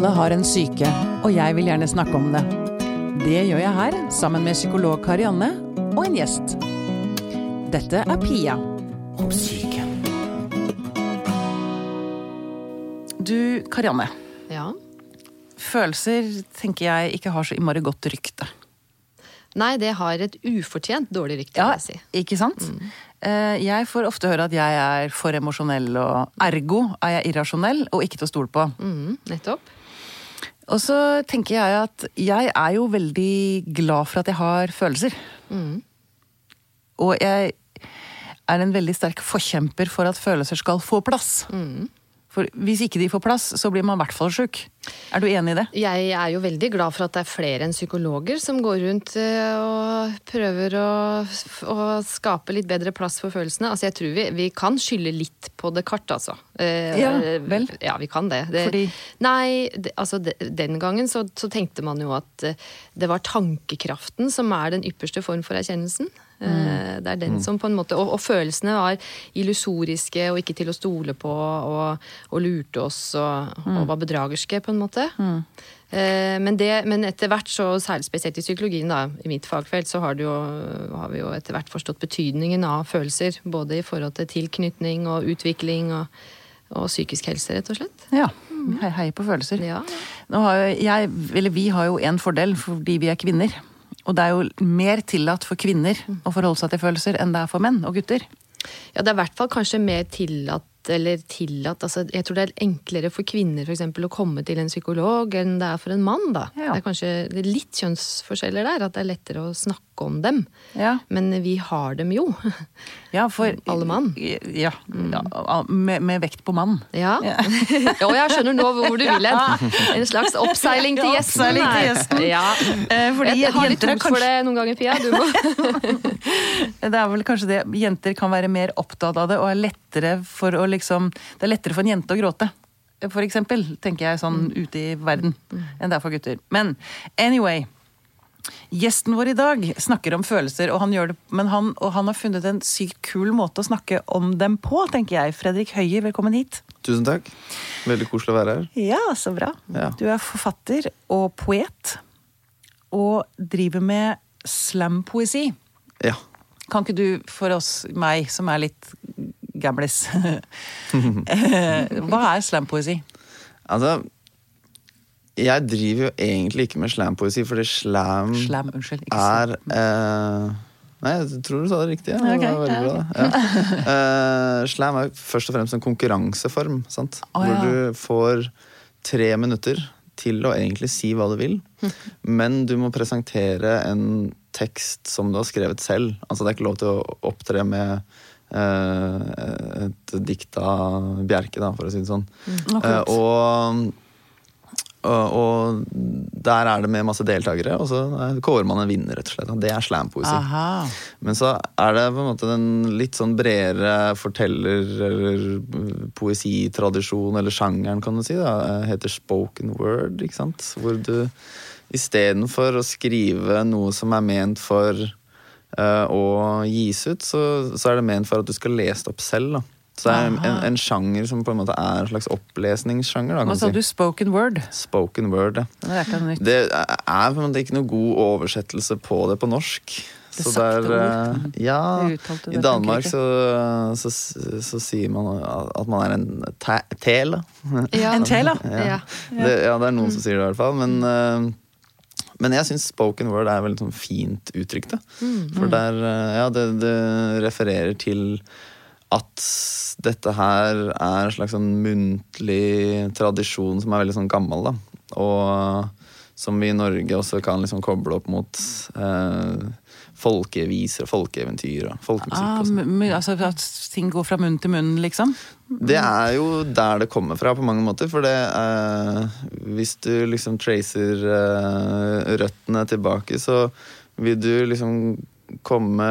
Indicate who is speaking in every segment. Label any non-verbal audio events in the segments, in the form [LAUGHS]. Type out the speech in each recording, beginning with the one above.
Speaker 1: Alle har en syke, og jeg vil gjerne snakke om det. Det gjør jeg her, sammen med psykolog Karianne og en gjest. Dette er Pia om syke. Du, Karianne.
Speaker 2: Ja.
Speaker 1: Følelser tenker jeg ikke har så innmari godt rykte.
Speaker 2: Nei, det har et ufortjent dårlig rykte,
Speaker 1: Ja,
Speaker 2: vil jeg si.
Speaker 1: ikke sant? Mm. Jeg får ofte høre at jeg er for emosjonell, og ergo er jeg irrasjonell og ikke til å stole på.
Speaker 2: Mm, nettopp.
Speaker 1: Og så tenker jeg at jeg er jo veldig glad for at jeg har følelser. Og jeg er en veldig sterk forkjemper for at følelser skal få plass. For hvis ikke de får plass, så blir man i hvert fall sjuk. Er du enig i det?
Speaker 2: Jeg er jo veldig glad for at det er flere enn psykologer som går rundt eh, og prøver å, å skape litt bedre plass for følelsene. Altså, jeg tror vi, vi kan skylde litt på Descartes, altså. Eh,
Speaker 1: Ja, vel.
Speaker 2: Ja, vi kan det. det
Speaker 1: Fordi?
Speaker 2: Nei, det, altså de, den gangen så, så tenkte man jo at eh, det var tankekraften som er den ypperste form for erkjennelsen. Eh, Det er den som på en måte, og, og følelsene var illusoriske og ikke til å stole på og, og lurte oss og, og var bedragerske, på en måte. Mm. Men, det, men etter hvert, så særlig spesielt i psykologien, da, i mitt fagfelt, så har, jo, har vi jo etter hvert forstått betydningen av følelser. Både i forhold til tilknytning og utvikling og, og psykisk helse, rett og slett.
Speaker 1: Ja. Hei, heier på følelser.
Speaker 2: Ja.
Speaker 1: Har jeg, eller vi har jo en fordel fordi vi er kvinner. Og det er jo mer tillatt for kvinner å forholde seg til følelser enn det er for menn og gutter.
Speaker 2: Ja, det er i hvert fall kanskje mer tillatt eller tillatt, altså Jeg tror det er enklere for kvinner for eksempel, å komme til en psykolog enn det er for en mann. da.
Speaker 1: Ja.
Speaker 2: Det er kanskje det er litt kjønnsforskjeller der, at det er lettere å snakke om dem.
Speaker 1: Ja.
Speaker 2: Men vi har dem jo.
Speaker 1: Ja, for [LAUGHS]
Speaker 2: Alle mann.
Speaker 1: Ja. ja med, med vekt på mann.
Speaker 2: Ja. Jo, [LAUGHS] jeg skjønner nå hvor du vil hen. En slags oppseiling til gjesten.
Speaker 1: oppseiling til gjesten.
Speaker 2: Ja.
Speaker 1: Eh, fordi
Speaker 2: jeg har litt tungt for det noen ganger, Pia. Du må. [LAUGHS]
Speaker 1: Det er vel kanskje det Jenter kan være mer opptatt av det, og er lettere for å liksom Det er lettere for en jente å gråte. For eksempel, tenker jeg sånn ute i verden, enn det er for gutter. Men anyway. Gjesten vår i dag snakker om følelser, og han gjør det, men han, han har funnet en sykt kul måte å snakke om dem på, tenker jeg. Fredrik Høie, velkommen hit.
Speaker 3: Tusen takk. Veldig koselig å være her.
Speaker 1: Ja, så bra.
Speaker 3: Ja.
Speaker 1: Du er forfatter og poet, og driver med slampoesi.
Speaker 3: Ja.
Speaker 1: Kan ikke du for oss, meg som er litt gamlis [LAUGHS] eh, Hva er slampoesi?
Speaker 3: Altså Jeg driver jo egentlig ikke med slampoesi, fordi slam,
Speaker 1: Slam, unnskyld. Ikke
Speaker 3: er eh, Nei, jeg tror du sa det riktig. Ja.
Speaker 1: Okay,
Speaker 3: det bra, ja. uh, [LAUGHS] slam er først og fremst en konkurranseform. Sant?
Speaker 1: Å, ja.
Speaker 3: Hvor du får tre minutter til å egentlig si hva du vil, [LAUGHS] men du må presentere en tekst som du har skrevet selv. Altså Det er ikke lov til å opptre med uh, et dikt av Bjerke, da, for å si det sånn.
Speaker 1: Mm,
Speaker 3: uh, og, og, og der er det med masse deltakere, og så eh, kårer man en vinner, rett og slett. Det er slampoesi. Men så er det på en måte den litt sånn bredere forteller- eller poesitradisjonen, eller sjangeren, kan du si, da, eh, heter spoken word, ikke sant? Hvor du istedenfor å skrive noe som er ment for uh, å gis ut, så, så er det ment for at du skal lese det opp selv, da. Så det er en, en, sjanger som på en måte er en slags opplesningssjanger, da,
Speaker 1: Hva sa
Speaker 3: du
Speaker 1: du? Spoken word?
Speaker 3: Spoken word, ja.
Speaker 1: Det er ikke noe nytt.
Speaker 3: Det er på en måte ikke noe god oversettelse på det på norsk.
Speaker 1: Det
Speaker 3: Så
Speaker 1: sakte [LAUGHS]
Speaker 3: det er,
Speaker 1: ord.
Speaker 3: eh, Ja,
Speaker 1: Det
Speaker 3: i Danmark
Speaker 1: så,
Speaker 3: så, så, så sier man at man er en tel.
Speaker 2: Ja.
Speaker 1: En da.
Speaker 2: Ja.
Speaker 3: Det, ja, det er noen som sier det i hvert fall. Men, eh, men jeg syns spoken word er veldig sånn fint uttrykt. mm. For der, eh, ja, det, det refererer til at dette her er en slags sånn muntlig tradisjon som er veldig sånn gammel. da. Og som vi i Norge også kan liksom koble opp mot eh, folkeviser, folkeeventyr og folkemusikk.
Speaker 1: Ah,
Speaker 3: og sånn.
Speaker 1: altså At ting går fra munn til munn, liksom?
Speaker 3: Det er jo der det kommer fra på mange måter. For det eh, Hvis du liksom tracer eh, røttene tilbake, så vil du liksom komme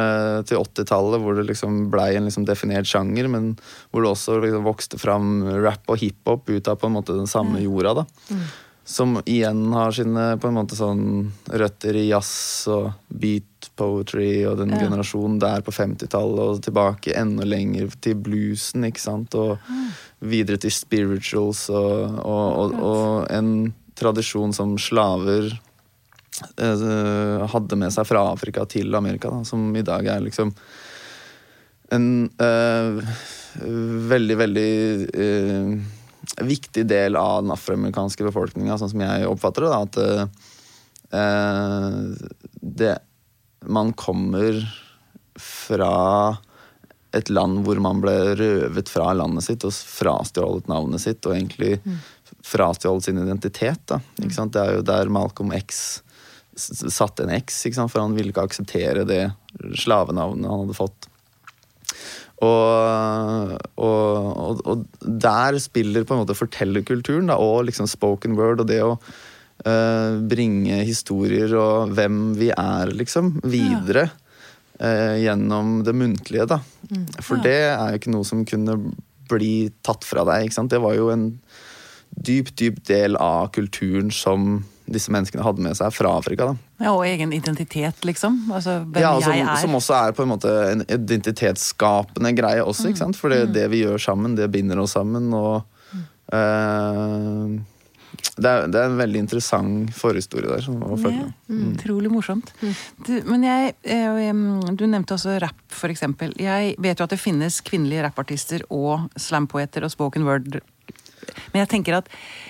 Speaker 3: til 80-tallet, hvor det liksom blei en liksom definert sjanger, men hvor det også liksom vokste fram rap og hiphop ut av på en måte den samme jorda. da. Som igjen har sine på en måte sånn røtter i jazz og beat poetry og den
Speaker 1: Ja.
Speaker 3: generasjonen der på 50-tallet, og tilbake enda lenger til bluesen, ikke sant, og videre til spirituals og, og, og, og en tradisjon som slaver hadde med seg fra Afrika til Amerika, da, som i dag er liksom en eh, veldig, veldig eh, viktig del av den afroamerikanske befolkninga, sånn som jeg oppfatter det. Da, at eh, det Man kommer fra et land hvor man ble røvet fra landet sitt og frastjålet navnet sitt og egentlig frastjålet sin identitet. Da. Sant? Det er jo der Malcolm X s- satte en X, for han ville ikke akseptere det slavenavnet han hadde fått. Og, og, og, der spiller på en måte fortellerkulturen da, og liksom spoken word og det å uh, bringe historier og hvem vi er, liksom, videre eh, gjennom det muntlige. Da. For det er jo ikke noe som kunne bli tatt fra deg. Ikke sant? Det var jo en dyp, dyp del av kulturen som disse menneskene hadde med seg fra Afrika. da.
Speaker 1: Ja, Og egen identitet, liksom. Altså hvem
Speaker 3: Ja, som,
Speaker 1: jeg er.
Speaker 3: som også er på en måte en identitetsskapende greie også, ikke sant? For det, det vi gjør sammen, det binder oss sammen, og eh, det, er, det er en veldig interessant forhistorie der som- å følge.
Speaker 1: Ja, Utrolig morsomt. Du, men jeg, eh, du nevnte også rap, for eksempel. Jeg vet jo at det finnes kvinnelige rappartister og slampoeter og spoken word. Men jeg tenker at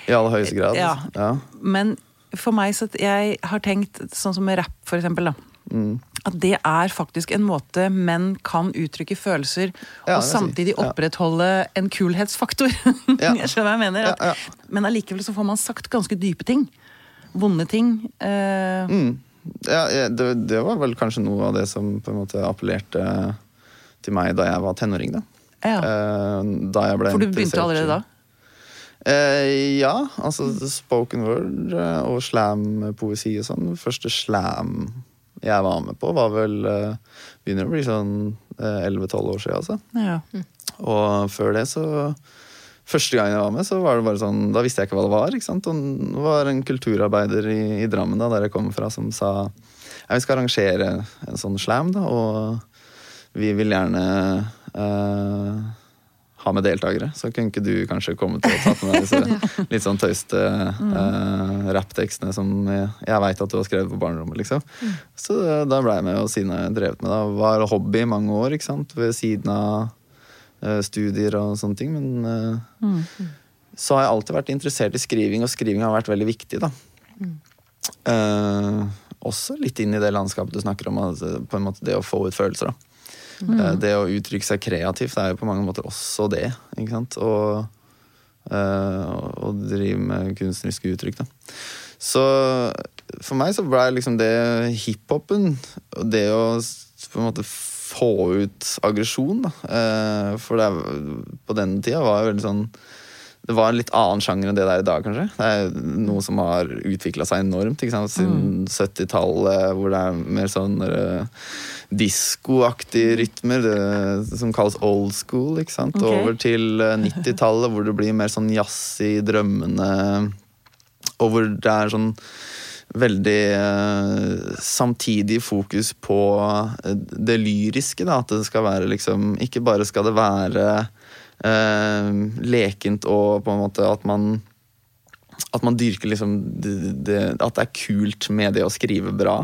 Speaker 3: I aller høyeste grad.
Speaker 1: Ja.
Speaker 3: Ja.
Speaker 1: Men for meg så Jeg har tenkt sånn som med rap, for eksempel. da.
Speaker 3: Mm.
Speaker 1: At det er faktisk en måte menn kan uttrykke følelser,
Speaker 3: Ja,
Speaker 1: og
Speaker 3: samtidig si. Ja.
Speaker 1: opprettholde en kulhetsfaktor. [LAUGHS]
Speaker 3: Ja.
Speaker 1: jeg skjønner hva jeg mener. At. Men allikevel så får man sagt ganske dype ting. Vonde ting. Eh,
Speaker 3: Mm. Det, det var vel kanskje noe av det som på en måte appellerte til meg da jeg var tenåring. da.
Speaker 1: ja.
Speaker 3: Eh, da jeg ble
Speaker 1: For du begynte allerede da?
Speaker 3: Eh, ja, altså spoken word eh, og slam-poesi og sånn. Første slam jeg var med på, var vel eh, Begynner å bli sånn eh, 11-12 år siden, altså.
Speaker 1: Ja.
Speaker 3: Og før det så Første gang jeg var med, så var det bare sånn Da visste jeg ikke hva det var. ikke sant? Og det var en kulturarbeider i, i Drammen, da, der jeg kommer fra, som sa ja, vi skal arrangere en sånn slam, da, og vi vil gjerne eh, ha med deltakere. Så kunne ikke du kanskje komme til å ta med disse [LAUGHS] litt sånn tøyste uh, rapptekstene som jeg, jeg veit at du har skrevet på barnerommet, liksom. Så eh, da ble jeg med, og siden jeg drevet med det. Var hobby i mange år, ikke sant, ved siden av uh, studier og sånne ting. Men eh, så har jeg alltid vært interessert i skriving, og skriving har vært veldig viktig, da. Eh, også litt inn i det landskapet du snakker om, altså, på en måte det å få ut følelser. da. Eh, Det å uttrykke seg kreativt er jo på mange måter også det. ikke sant? Og, eh, å drive med kunstneriske uttrykk. da. Så for meg så ble liksom det hiphopen, og det å på en måte få ut aggresjon, da. Eh, For det på den tida var jeg veldig sånn det var en litt annen sjanger enn det det er i dag, kanskje. Det er noe som har utvikla seg enormt ikke sant? siden 70-tallet, hvor det er mer sånn uh, diskoaktige rytmer, det, som kalles old school. ikke sant?
Speaker 1: Okay.
Speaker 3: Over til eh, 90-tallet, hvor det blir mer sånn jazzy, drømmende, og hvor det er sånn veldig eh, samtidig fokus på eh, det lyriske. Da, at det skal være liksom Ikke bare skal det være eh, lekent og på en måte at man at man dyrker liksom det, det, At det er kult med det å skrive bra.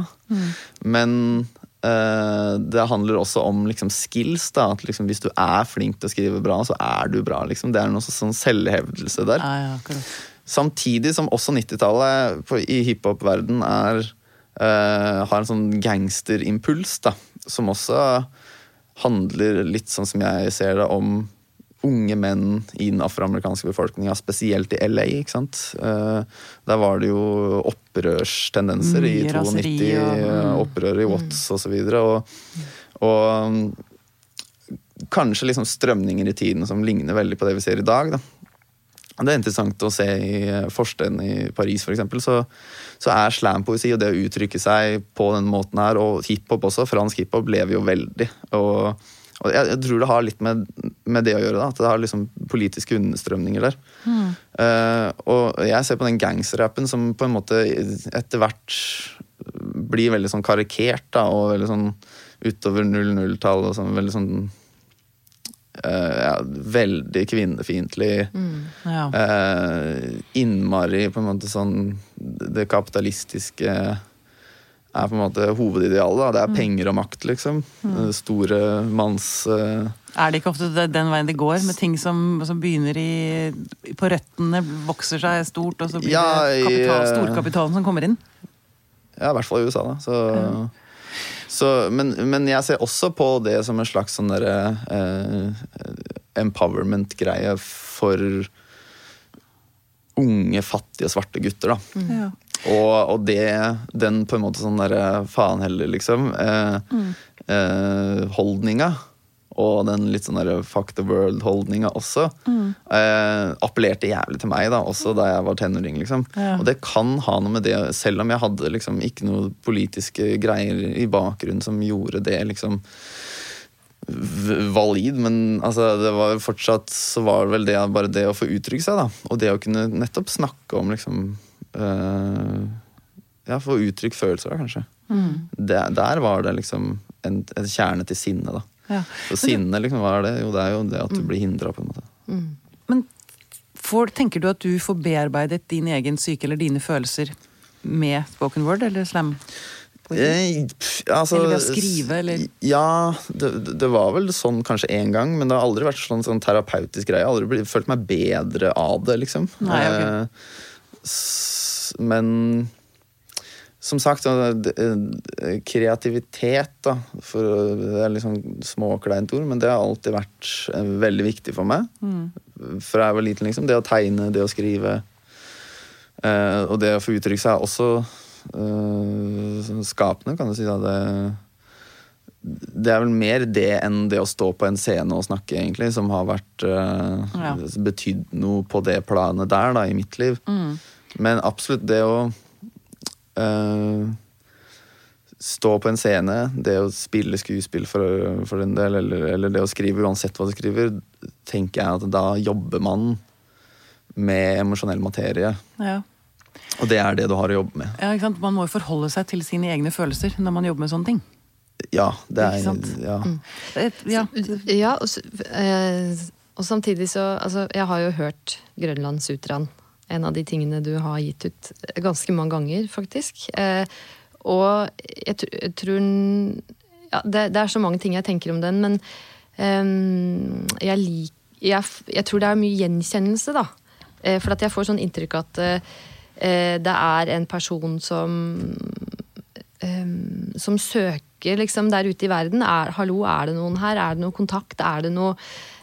Speaker 3: Men eh, det handler også om liksom skills. da, at liksom Hvis du er flink til å skrive bra, så er du bra. liksom Det er noe sånn selvhevdelse der.
Speaker 1: Ja, ja.
Speaker 3: Samtidig som også 90-tallet i hiphop-verden er eh, har en sånn gangsterimpuls, da. Som også handler litt sånn som jeg ser det, om unge menn i den afroamerikanske befolkninga, spesielt i LA. ikke sant? Eh, der var det jo opprørstendenser i 92,
Speaker 1: og-
Speaker 3: eh, opprør i Watts og så videre. Og, og um, kanskje liksom strømninger i tiden som ligner veldig på det vi ser i dag. da. Det er interessant å se i forstedene i Paris, eksempel, så, så er slampoesi og det å uttrykke seg på den måten her, og hiphop også, fransk hiphop, lever jo veldig. Og, og jeg, jeg tror det har litt med, med det å gjøre, da, at det har liksom politiske understrømninger der. Eh, og jeg ser på den gangsterrappen som på en måte etter hvert blir veldig sånn karikert, da, og veldig sånn utover 00-tall, og sånn veldig sånn uh, ja, veldig kvinnefiendtlig.
Speaker 1: Ja.
Speaker 3: uh, innmari på en måte sånn Det kapitalistiske er på en måte hovedidealet. Da. Det er penger og makt, liksom. Mm. Store manns... uh,
Speaker 1: Er det ikke ofte den veien det går, med ting som, som begynner i, på røttene, vokser seg stort, og så blir
Speaker 3: Ja,
Speaker 1: det kapital,
Speaker 3: eh,
Speaker 1: storkapitalen som kommer inn?
Speaker 3: Ja, i hvert fall i USA, da. Så, så, men, men jeg ser også på det som en slags sånn derre uh, empowerment-greie for unge, fattige, svarte gutter, da.
Speaker 1: Ja.
Speaker 3: Og, og det, den på en måte sånn derre faen heller, liksom, eh, eh, holdninga, og den litt sånn derre fuck the world-holdninga også, eh, appellerte jævlig til meg, da, også da jeg var tenåring, liksom.
Speaker 1: Ja.
Speaker 3: Og det kan ha noe med det, selv om jeg hadde liksom ikke noe politiske greier i bakgrunnen som gjorde det liksom valid, men altså, det var fortsatt så var det vel det bare det å få uttrykke seg, da. Og det å kunne nettopp snakke om liksom Ja, få uttrykt følelser, da, kanskje. Det, der var det liksom en, en kjerne til sinne, da.
Speaker 1: Ja.
Speaker 3: Og sinne, liksom, hva er det? Jo, det er jo det at du blir hindra, på en måte.
Speaker 1: Men for, tenker du at du får bearbeidet din egen syke eller dine følelser med spoken word eller slam?
Speaker 3: Jeg, altså,
Speaker 1: Eller ved å skrive, eller?
Speaker 3: Ja, det, det var vel sånn kanskje én gang, men det har aldri vært sånn, sånn terapeutisk greie. Jeg har aldri følt meg bedre av det, liksom.
Speaker 1: Nei, okay.
Speaker 3: Eh, men som sagt, eh, kreativitet, da. For, det er liksom småkleint ord, men det har alltid vært eh, veldig viktig for meg.
Speaker 1: Mm.
Speaker 3: Fra jeg var liten, liksom. Det å tegne, det å skrive. Eh, og det å få uttrykke seg er også eh, sånn skapende, kan du si. Da. Det, det er vel mer det enn det å stå på en scene og snakke, egentlig, som har vært eh,
Speaker 1: Ja.
Speaker 3: betydd noe på det planet der, da, i mitt liv.
Speaker 1: Mm.
Speaker 3: Men absolutt det å eh, stå på en scene, det å spille skuespill for, for en del, eller, eller det å skrive uansett hva du skriver, tenker jeg at da jobber man med emosjonell materie.
Speaker 1: Ja.
Speaker 3: Og det er det du har å jobbe med.
Speaker 1: ja, ikke sant? Man må jo forholde seg til sine egne følelser når man jobber med sånne ting.
Speaker 3: Ja, det er
Speaker 1: Ikke sant?
Speaker 3: ja.
Speaker 1: Mm. ja.
Speaker 2: Ja, og, eh, og samtidig så Altså, jeg har jo hørt Grønlandssutraen. En av de tingene du har gitt ut ganske mange ganger, faktisk. Eh, og jeg, jeg tror ja, det, det er så mange ting jeg tenker om den, men eh, jeg, lik, jeg, jeg tror det er mye gjenkjennelse, da. Eh, for at jeg får sånn inntrykk at eh, det er en person som um, som søker liksom der ute i verden. Er, hallo, er det noen her? Er det noe kontakt? Er det noe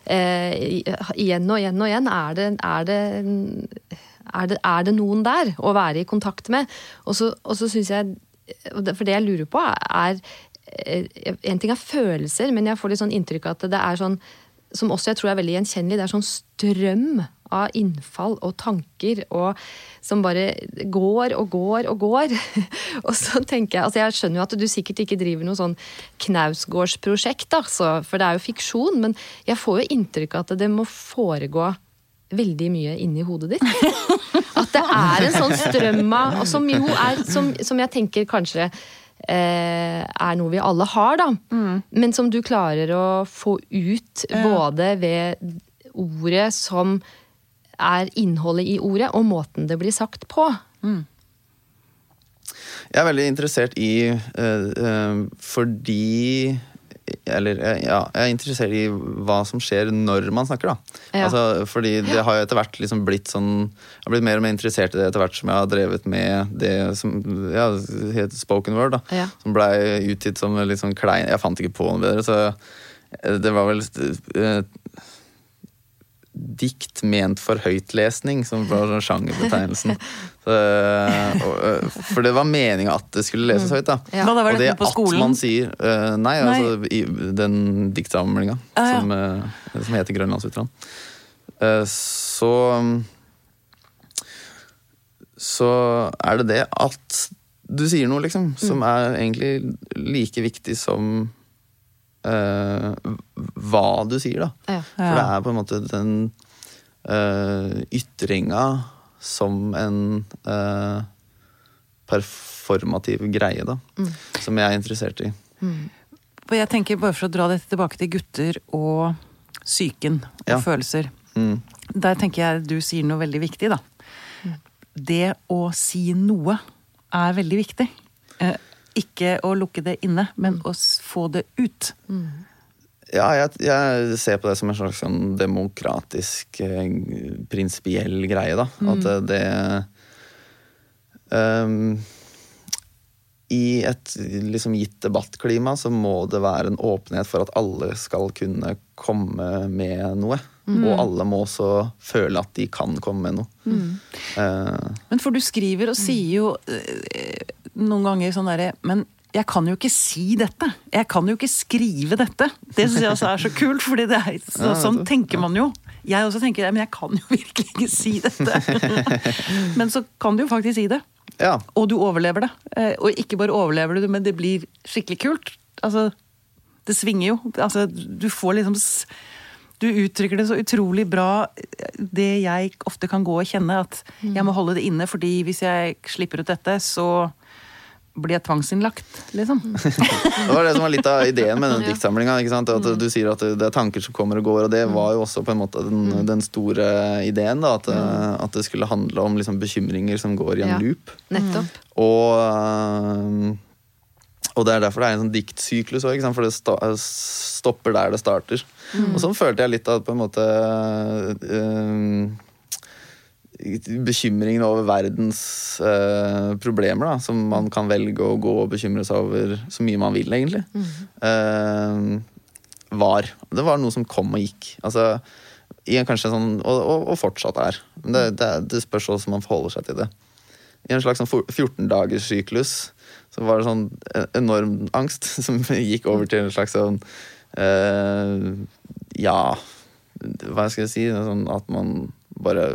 Speaker 2: eh, Igjen og igjen og igjen. Er det, er det, er det, er det noen der å være i kontakt med? Og så, og så syns jeg For det jeg lurer på, er eh, En ting er følelser, men jeg får litt sånn inntrykk av at det er sånn som også jeg tror er veldig gjenkjennelig. Det er sånn strøm av innfall og tanker og, som bare går og går og går. [LAUGHS] og så tenker Jeg altså jeg skjønner jo at du sikkert ikke driver noe sånn Knausgårdsprosjekt, da, for det er jo fiksjon, men jeg får jo inntrykk av at det må foregå veldig mye inni hodet ditt. [LAUGHS] At det er en sånn strøm av og Som jo er Som, som jeg tenker kanskje eh, er noe vi alle har, da. Men som du klarer å få ut både ved ordet som er innholdet i ordet, og måten det blir sagt på.
Speaker 3: Jeg er veldig interessert i eh, eh, fordi Eller eh, ja, jeg er interessert i hva som skjer når man snakker, da.
Speaker 2: Ja.
Speaker 3: Altså, fordi det har jo etter hvert liksom blitt sånn Jeg har blitt mer og mer interessert i det etter hvert som jeg har drevet med det som ja, heter spoken word, da.
Speaker 2: Ja.
Speaker 3: Som blei utgitt som litt sånn klein Jeg fant ikke på noe bedre, så eh, det var vel eh, dikt ment for høytlesning, som var sånn sjangerbetegnelsen. [LAUGHS] Så, øh, for det var meninga at det skulle leses høyt, da.
Speaker 2: Ja.
Speaker 1: Da
Speaker 3: og det at man sier øh, Nei, altså i den diktsamlinga
Speaker 1: Ah, ja.
Speaker 3: som, øh, som heter Grønlandsutran. Uh, så Så er det det at du sier noe, liksom, som
Speaker 1: Mm.
Speaker 3: er egentlig like viktig som øh, hva du sier, da.
Speaker 2: Ja.
Speaker 3: For det er på en måte den uh, ytringa som en uh, performativ greie, da. Som jeg er interessert i.
Speaker 1: For jeg tenker, bare for å dra dette tilbake til gutter og psyken og
Speaker 3: Ja.
Speaker 1: følelser.
Speaker 3: Mm.
Speaker 1: Der tenker jeg du sier noe veldig viktig, da. Det å si noe er veldig viktig. Eh, ikke å lukke det inne, men å få det ut.
Speaker 3: Ja, jeg, jeg ser på det som en slags sånn demokratisk, eh, prinsipiell greie, da. At det, det ehm, I et liksom gitt debattklima så må det være en åpenhet for at alle skal kunne komme med noe. Og alle må også føle at de kan komme med noe. Eh,
Speaker 1: Men for du skriver og sier jo eh, noen ganger sånn derre Men jeg kan jo ikke si dette. Jeg kan jo ikke skrive dette. Det syns jeg også er så kult, fordi det er, så, sånn tenker man jo. Jeg også tenker det, men jeg kan jo [LAUGHS] virkelig ikke si dette. [LAUGHS] men så kan du jo faktisk si det.
Speaker 3: ja.
Speaker 1: Og du overlever det. Eh, Og ikke bare overlever du det, men det blir skikkelig kult. Altså, det svinger jo. Altså, du får liksom Du uttrykker det så utrolig bra, det jeg ofte kan gå og kjenne, at jeg må holde det inne, fordi hvis jeg slipper ut dette, så blir jeg tvangsinnlagt, liksom. [LAUGHS]
Speaker 3: Det var det som var litt av ideen med den diktsamlinga. At Du sier at det er tanker som kommer og går, og det var jo også på en måte den, den store ideen. da, At, at det skulle handle om liksom bekymringer som går i en
Speaker 2: Ja.
Speaker 3: loop.
Speaker 2: Nettopp.
Speaker 3: Og, og det er derfor det er en sånn diktsyklus òg, for det stopper der det starter. Og sånn følte jeg litt at på en måte øhm, Bekymringen over verdens øh, problemer, da, som man kan velge å gå og bekymre seg over så mye man vil, egentlig, øh, var Det var noe som kom og gikk. Altså, i en kanskje sånn, og, og, og fortsatt er. Men det, det, det spørs hvordan man forholder seg til det i en slags sånn 14-dagers syklus så var det sånn enorm angst [LAUGHS] som gikk over til en slags sånn eh, Ja, hva skal jeg si? Sånn at man bare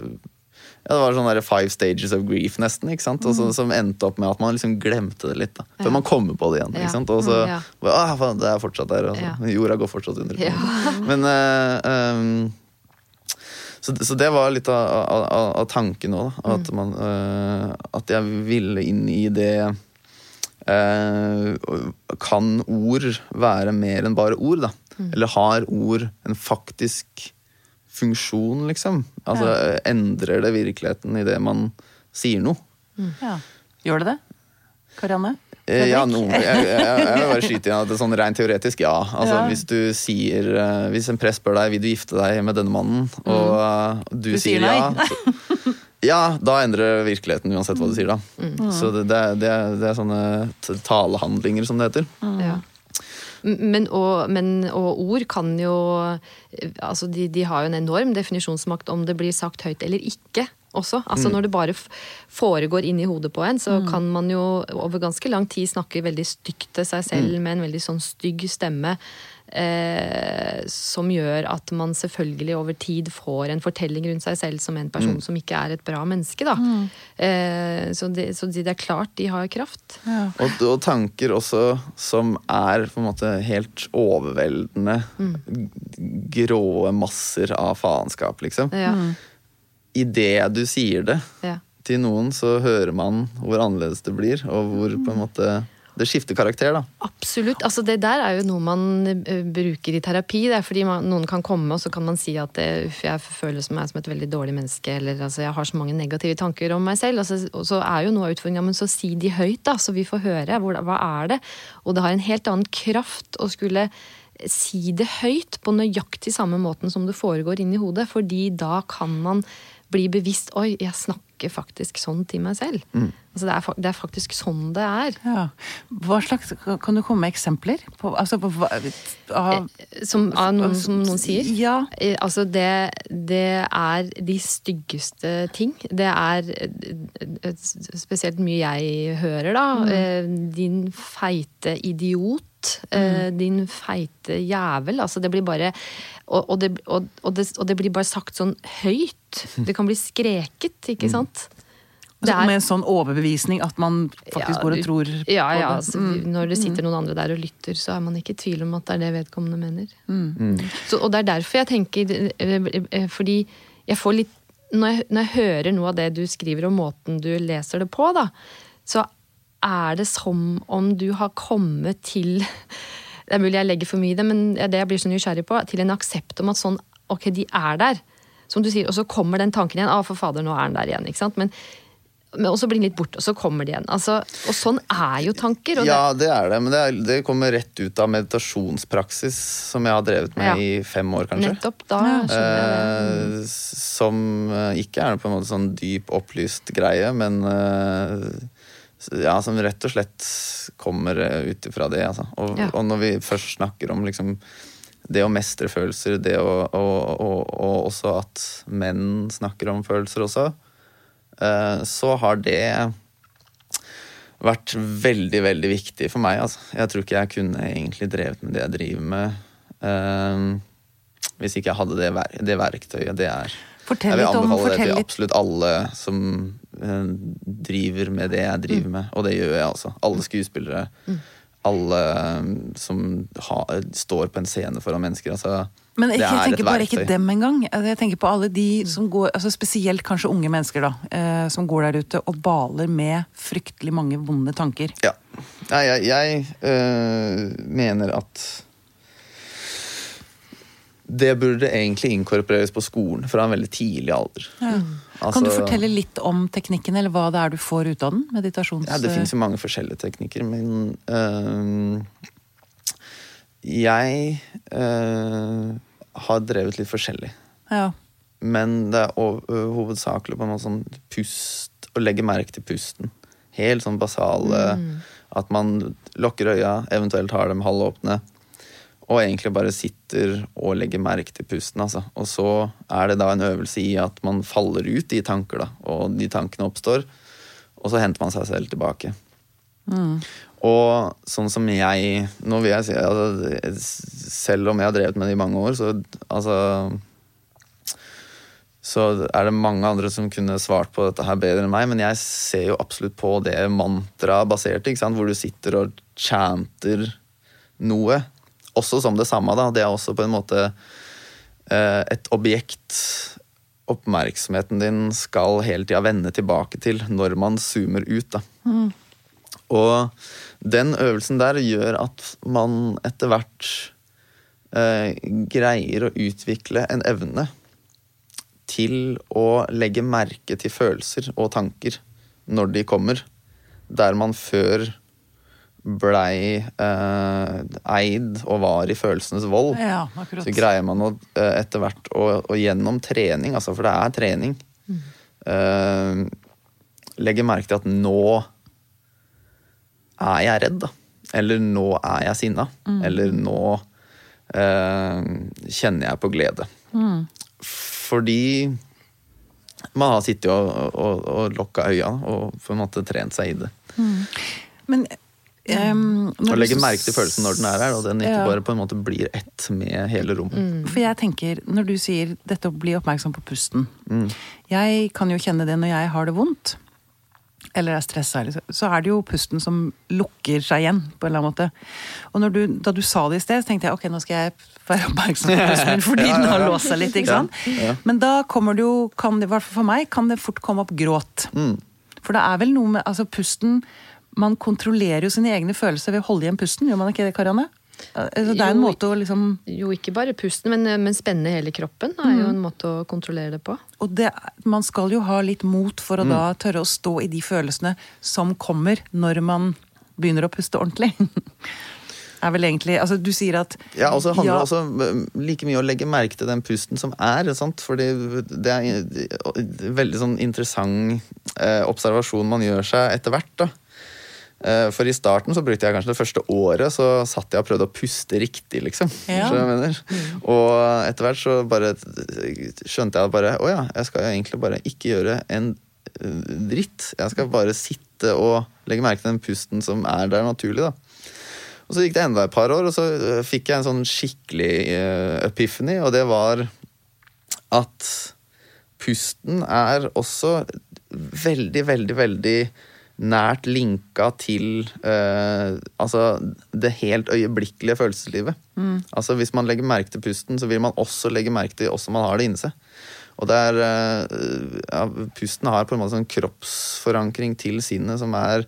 Speaker 3: ja, Det var sånn der five stages of grief, nesten. ikke sant? Og så, som endte opp med at man liksom glemte det litt. da. Før
Speaker 2: Ja.
Speaker 3: man kommer på det igjen. Ikke sant? Og så
Speaker 2: Mm, ja.
Speaker 3: ah, faen, Det er fortsatt der. Og så,
Speaker 2: Ja.
Speaker 3: Jorda går fortsatt under. [LAUGHS] Men uh, um, så, så det var litt av, av, av- tanken òg. At, man, uh, at jeg ville inn i det uh, Kan ord være mer enn bare ord, da? Eller har ord en faktisk funksjon, liksom? Altså Endrer det virkeligheten i det man sier noe?
Speaker 1: Ja. Gjør det det? Karianne?
Speaker 3: Eh, Ja, no, jeg, jeg, jeg vil bare [LAUGHS] skyte inn at det er sånn rent teoretisk, ja. Altså,
Speaker 1: Ja.
Speaker 3: Hvis du sier eh, Hvis en prest spør deg vil du gifte deg med denne mannen, og mm. du,
Speaker 1: Du sier
Speaker 3: sier, ja så, Ja, da endrer virkeligheten uansett hva du sier da. Så det, det, er- det, er- det er sånne talehandlinger, som det heter.
Speaker 2: Ja. Men, og, men, og ord kan jo altså de, de har jo en enorm definisjonsmakt om det blir sagt høyt eller ikke. Også. Altså Når det bare foregår inni hodet på en, så kan man jo over ganske lang tid snakke veldig stygt til seg selv med en veldig sånn stygg stemme. Eh, som gjør at man selvfølgelig over tid får en fortelling rundt seg selv som en person som ikke er et bra menneske. Da. Eh, så, det, så det er klart de har kraft.
Speaker 1: Ja.
Speaker 3: Og, og tanker også som er på en måte helt overveldende grå masser av faenskap, liksom.
Speaker 2: Ja.
Speaker 3: Idet du sier det
Speaker 2: Ja.
Speaker 3: til noen, så hører man hvor annerledes det blir, og hvor på en måte Det skifter karakter, da.
Speaker 2: Absolutt. altså Det der er jo noe man eh, bruker i terapi. Det er fordi man, noen kan komme og så kan man si at det, uff, jeg føler meg som et veldig dårlig menneske, eller altså, jeg har så mange negative tanker om meg selv. Altså, og så er jo noe av utfordringa, men så si de høyt, da, så vi får høre. Hvor, hva er det? Og det har en helt annen kraft å skulle si det høyt på nøyaktig samme måten som det foregår inni hodet. Fordi da kan man bli bevisst Oi, jeg snakker faktisk sånn til meg selv. Altså, det, er, det er faktisk sånn det er.
Speaker 1: Ja. Hva slags, kan du komme med eksempler? På, altså, på, av,
Speaker 2: Som, av noen, som noen sier?
Speaker 1: Ja.
Speaker 2: Eh, Altså, det, det er de styggeste ting. Det er eh, spesielt mye jeg hører, da. Mm. Din feite idiot. Eh, Din feite jævel. Altså, det blir bare og, og, det, og, og, det, og det blir bare sagt sånn høyt. [LAUGHS] Det kan bli skreket, ikke sant? Det er-
Speaker 1: Med en sånn overbevisning at man faktisk
Speaker 2: Ja,
Speaker 1: går og tror
Speaker 2: ja,
Speaker 1: på
Speaker 2: ja,
Speaker 1: det.
Speaker 2: altså, Når det sitter noen andre der og lytter, så er man ikke i tvil om at det er det vedkommende mener. Så, og det er derfor jeg tenker eh, eh, Fordi jeg får litt når jeg, når jeg hører noe av det du skriver og måten du leser det på, da, så er det som om du har kommet til Det er mulig jeg legger for mye i det, men det jeg blir så nysgjerrig på, til en aksept om at sånn, ok, de er der. Som du sier, Og så kommer den tanken igjen. Å, for fader, nå er den der igjen. ikke sant? Men, men og så blir den litt borte, og så kommer de igjen. Altså, og sånn er jo tanker. Og
Speaker 3: Ja, det er det, men det, er, det kommer rett ut av meditasjonspraksis som jeg har drevet med
Speaker 2: Ja.
Speaker 3: i fem år, kanskje.
Speaker 2: nettopp da.
Speaker 3: Eh, som eh, ikke er på en måte sånn dyp, opplyst greie, men eh, ja, som rett og slett kommer eh, ut ifra det. Altså. Og,
Speaker 2: Ja.
Speaker 3: og når vi først snakker om liksom, det å mestre følelser, det å, og, og, og også at menn snakker om følelser også, eh, så har det vært veldig, veldig viktig for meg. Altså. Jeg tror ikke jeg kunne egentlig drevet med det jeg driver med, uh, hvis ikke jeg hadde det, ver det verktøyet det er.
Speaker 1: Fortell
Speaker 3: jeg vil
Speaker 1: anbefale om-
Speaker 3: det til absolutt alle som driver med det jeg
Speaker 1: Mm.
Speaker 3: driver med, og det gjør jeg altså. Alle skuespillere. Alle eh, som ha, står på en scene foran mennesker. Altså,
Speaker 1: Men ikke, jeg
Speaker 3: er
Speaker 1: tenker bare ikke dem engang. Altså, Jeg tenker på alle de som går, altså spesielt kanskje unge mennesker, da. Eh, som går der ute og baler med fryktelig mange vonde tanker.
Speaker 3: Ja. Jeg, jeg, jeg øh, mener at det burde egentlig inkorporeres på skolen fra en veldig tidlig alder. Altså-
Speaker 1: kan du fortelle litt om teknikken, eller hva det er du får ut av den? Meditasjons...
Speaker 3: Ja, det finnes jo mange forskjellige teknikker, men øh, Jeg øh, har drevet litt forskjellig.
Speaker 1: Ja.
Speaker 3: Men det er hovedsakelig på noe sånn pust, å legge merke til pusten. Helt sånn basale At man lukker øya, eventuelt har dem halvåpne. Og egentlig bare sitter og legger merke til pusten. Altså. Og så er det da en øvelse i at man faller ut i tanker, da. Og de tankene oppstår. Og så henter man seg selv tilbake. Og sånn som jeg Nå vil jeg si altså, Selv om jeg har drevet med det i mange år, så altså så er det mange andre som kunne svart på dette her bedre enn meg, men jeg ser jo absolutt på det mantra-baserte, hvor du sitter og chanter noe. Også som det samme, da. Det er også på en måte eh, et objekt oppmerksomheten din skal hele tida vende tilbake til når man zoomer ut. Da. Og den øvelsen der gjør at man etter hvert eh, greier å utvikle en evne til å legge merke til følelser og tanker når de kommer. Der man før blei eh, eid og var i følelsenes vold.
Speaker 1: Ja.
Speaker 3: Så greier man å, eh, etter hvert å, gjennom trening, altså for det er trening, eh, legge merke til at nå er jeg redd, da. Eller nå er jeg sinna. Eller nå eh, kjenner jeg på glede. Fordi man har sittet og, og, og lokka øya og på en måte trent seg i det.
Speaker 1: Men ehm, når
Speaker 3: Og legge merke til følelsen når den er her, og den ikke
Speaker 1: Ja.
Speaker 3: bare på en måte blir ett med hele rommet.
Speaker 1: For jeg tenker, når du sier dette å bli oppmerksom på pusten
Speaker 3: Mm.
Speaker 1: Jeg kan jo kjenne det når jeg har det vondt, eller er stressa, så- er det jo pusten som lukker seg igjen, på en eller annen måte. Og når du, da du sa det i sted, så tenkte jeg ok, nå skal jeg være oppmerksom på pusten min, [LAUGHS] fordi den har låst seg litt, ikke sant?
Speaker 3: Ja, ja.
Speaker 1: Men da kommer det jo, kan det, i hvert fall for meg, kan det fort komme opp gråt.
Speaker 3: Mm.
Speaker 1: For det er vel noe med altså pusten Man kontrollerer jo sine egne følelser ved å holde igjen pusten, gjør man ikke det, Karianne? Altså, det er en
Speaker 2: Jo,
Speaker 1: måte å liksom
Speaker 2: Jo, ikke bare pusten, men, men spenne hele kroppen er jo en måte å kontrollere det på.
Speaker 1: Og det, man skal jo ha litt mot for å
Speaker 3: Mm.
Speaker 1: da tørre å stå i de følelsene som kommer når man begynner å puste ordentlig. [LAUGHS] er vel egentlig Altså, du sier at
Speaker 3: Ja, og så handler
Speaker 1: Ja.
Speaker 3: det også like mye å legge merke til den pusten som er. Sant? Fordi det er en veldig sånn interessant eh, observasjon man gjør seg etter hvert. da. Eh, For i starten så brukte jeg kanskje det første året så satt jeg og prøvde å puste riktig, liksom.
Speaker 1: Ja.
Speaker 3: Mener? Og etter hvert så bare skjønte jeg bare Å ja, jeg skal egentlig bare ikke gjøre en eh, dritt. Jeg skal bare sitte og legge merke til den pusten som er der naturlig, da. Og så gikk det enda et par år, og så øh, fikk jeg en sånn skikkelig epiphany, og det var at pusten er også veldig, veldig, veldig nært linka til øh, altså det helt øyeblikkelige følelseslivet. Altså Hvis man legger merke til pusten, så vil man også legge merke til hvordan man har det inni seg. Og det er, øh, ja, Pusten har på en måte sånn kroppsforankring til sinnet som er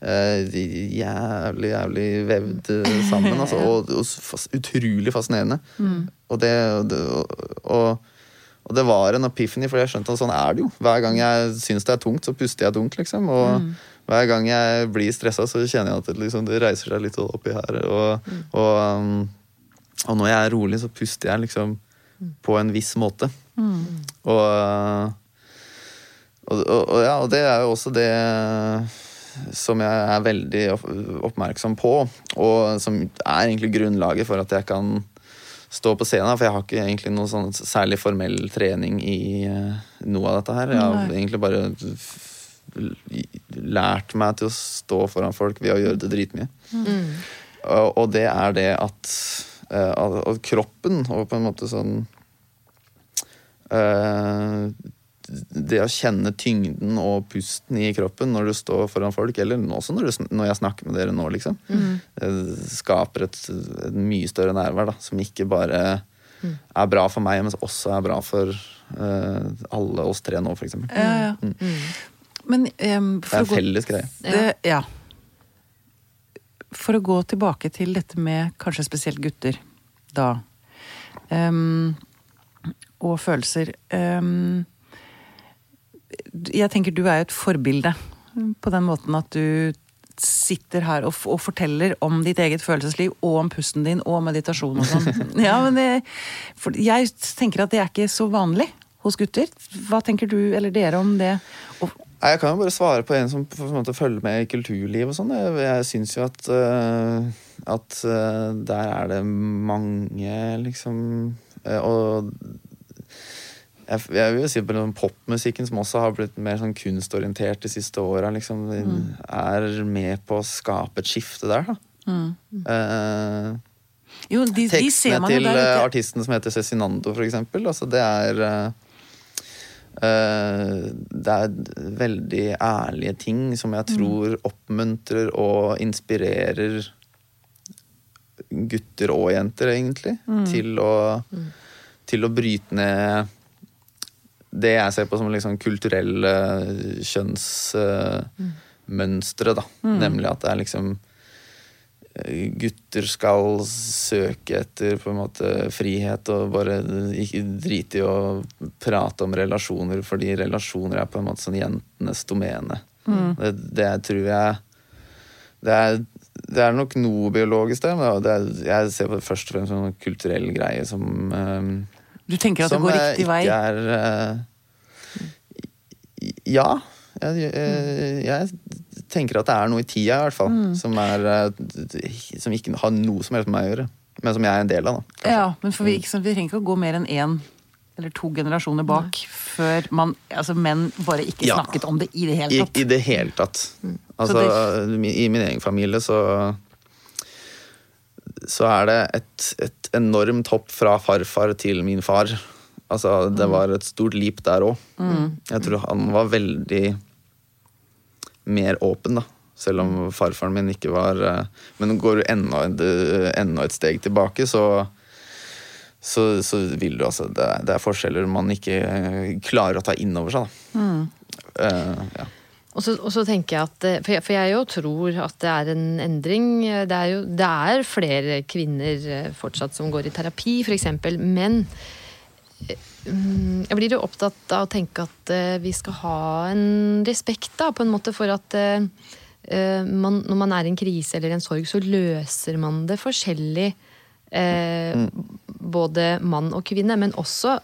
Speaker 3: eh, jævlig, jævlig vevd eh, sammen. Altså, [LAUGHS] og, og utrolig fascinerende. Og, det, og, og, og det var en epiphany, for jeg skjønte at sånn er det jo. Hver gang jeg syns det er tungt, så puster jeg tungt, liksom. Og hver gang jeg blir stressa, så kjenner jeg at det, liksom, det reiser seg litt oppi her. Og, og, um, og når jeg er rolig, så puster jeg liksom på en viss måte. Uh, og, og, ja, og det er jo også det som jeg er veldig oppmerksom på, og som er egentlig grunnlaget for at jeg kan stå på scenen. For jeg har ikke egentlig noen sånn særlig formell trening i eh, noe av dette her. Jeg har egentlig bare lært meg til å stå foran folk ved å gjøre det dritmye. Og, og det er det at, eh, at at kroppen, og på en måte sånn eh, det å kjenne tyngden og pusten i kroppen når du står foran folk, eller også når, du, når jeg snakker med dere nå, liksom, mm. skaper et, et mye større nærvær da, som ikke bare er bra for meg, men også er bra for eh, alle oss tre nå, eksempel.
Speaker 1: Ja, ja. Men em,
Speaker 3: Det er
Speaker 1: gå
Speaker 3: felles greie.
Speaker 1: Det, ja. For å gå tilbake til dette med kanskje spesielt gutter, da. Um, og følelser. Um, jeg tenker du er jo et forbilde på den måten at du sitter her og, f- og forteller om ditt eget følelsesliv og om pusten din og meditasjon og sånn. [LAUGHS] Ja, men det, jeg tenker at det er ikke så vanlig hos gutter. Hva tenker du eller dere om det? Og,
Speaker 3: Nei, Jeg kan jo bare svare på en som på en måte følger med i kulturliv og sånn. Jeg, jeg syns jo at, uh, at uh, der er det mange, liksom uh, Og jeg, jeg vil jo si på popmusikken, som også har blitt mer sånn kunstorientert de siste åra, liksom, er med på å skape et skifte der, da. Eh,
Speaker 1: jo, de,
Speaker 3: tekstene til artisten som heter Cezinando, for eksempel. Altså, det er Det er veldig ærlige ting som jeg tror oppmuntrer og inspirerer gutter og jenter, egentlig, til å til å bryte ned det jeg ser på som liksom kulturelle kjønnsmønstre, da. Nemlig at det er liksom eh, Gutter skal søke etter på en måte frihet og bare ikke drite i å prate om relasjoner, fordi relasjoner er på en måte sånn jentenes domene. Det, det tror jeg det er, det er nok noe biologisk der, men er, jeg ser på det først og fremst som en kulturell greie som eh,
Speaker 1: Du tenker at det går riktig vei?
Speaker 3: Ikke er uh, Ja. Jeg, jeg, tenker at det er noe i tida, i hvert fall.
Speaker 1: Mm.
Speaker 3: Som, er, eh, som ikke har noe som helst med meg å gjøre. Men som jeg er en del av. da. kanskje.
Speaker 1: Ja, men for vi, ikke vi trenger ikke å gå mer enn én eller to generasjoner bak før man, altså menn bare ikke
Speaker 3: Ja.
Speaker 1: snakket om det i det hele tatt.
Speaker 3: I det hele tatt. Altså, I min egen familie så Så er det et, et enormt hopp fra farfar til min far. Altså, det var et stort leap der òg. Jeg tror han var veldig mer åpen, da. Selv om farfaren min ikke var eh, Men går du enda, enda et steg tilbake, så så, så vil du altså det det er forskjeller man ikke eh, klarer å ta inn over seg. Da. Eh, ja.
Speaker 2: Og så, og så tenker jeg at, eh, for jeg, for jeg jo tror at det er en endring. Det er jo det er flere kvinner eh, fortsatt som går i terapi, f.eks. Men eh, mm, jeg blir jo opptatt av å tenke at eh, vi skal ha en respekt da, på en måte for at eh, eh, man, når man er i en krise eller en sorg, så løser man det forskjellig. Eh, Både mann og kvinne, men også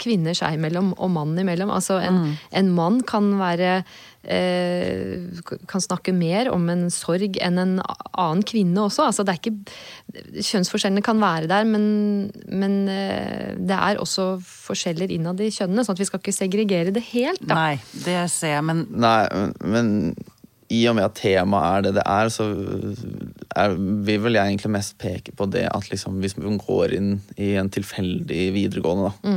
Speaker 2: kvinner seg imellom og mann imellom. Altså en, en mann kan være Kan snakke mer om en sorg enn en annen kvinne også. Altså det er ikke Kjønnsforskjellene kan være der, men, men eh, det er også forskjeller innad i kjønnene. sånn at vi skal ikke segregere det helt. Da.
Speaker 1: Nei, det ser jeg, men
Speaker 3: Nei, men, i og med at temaet er det det er, så er, vil vel jeg egentlig mest peke på det at liksom, hvis man går inn i en tilfeldig videregående, da,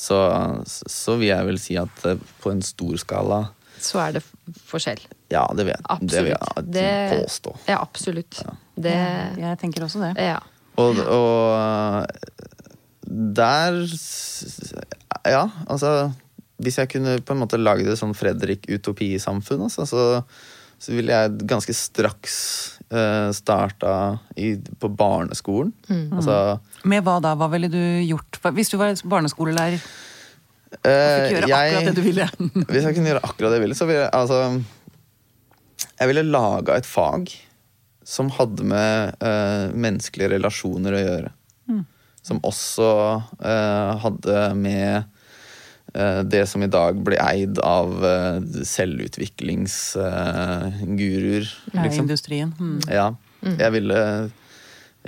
Speaker 3: så, så vil jeg vel si at eh, på en stor skala
Speaker 2: Så er det forskjell.
Speaker 3: Ja, det vil jeg, det vil jeg
Speaker 2: Det-
Speaker 3: påstå.
Speaker 2: Ja, absolutt. Det,
Speaker 1: jeg tenker også det.
Speaker 2: ja.
Speaker 3: Og, og der Ja, altså Hvis jeg kunne på en måte lagd et sånn Fredrik-utopisamfunn, altså, så, så ville jeg ganske straks uh, starta i, på barneskolen. Altså
Speaker 1: Med hva da? Hva ville du gjort? Hvis du var barneskolelærer og jeg, akkurat det du ville. [LAUGHS]
Speaker 3: Hvis jeg kunne gjøre akkurat det jeg ville, så ville jeg altså Jeg ville laga et fag som hadde med uh, menneskelige relasjoner å gjøre. Som også uh, hadde med eh, det som i dag blir eid av uh, selvutviklingsguruer.
Speaker 1: Ja,
Speaker 3: liksom.
Speaker 1: industrien. Mm.
Speaker 3: Ja. Jeg ville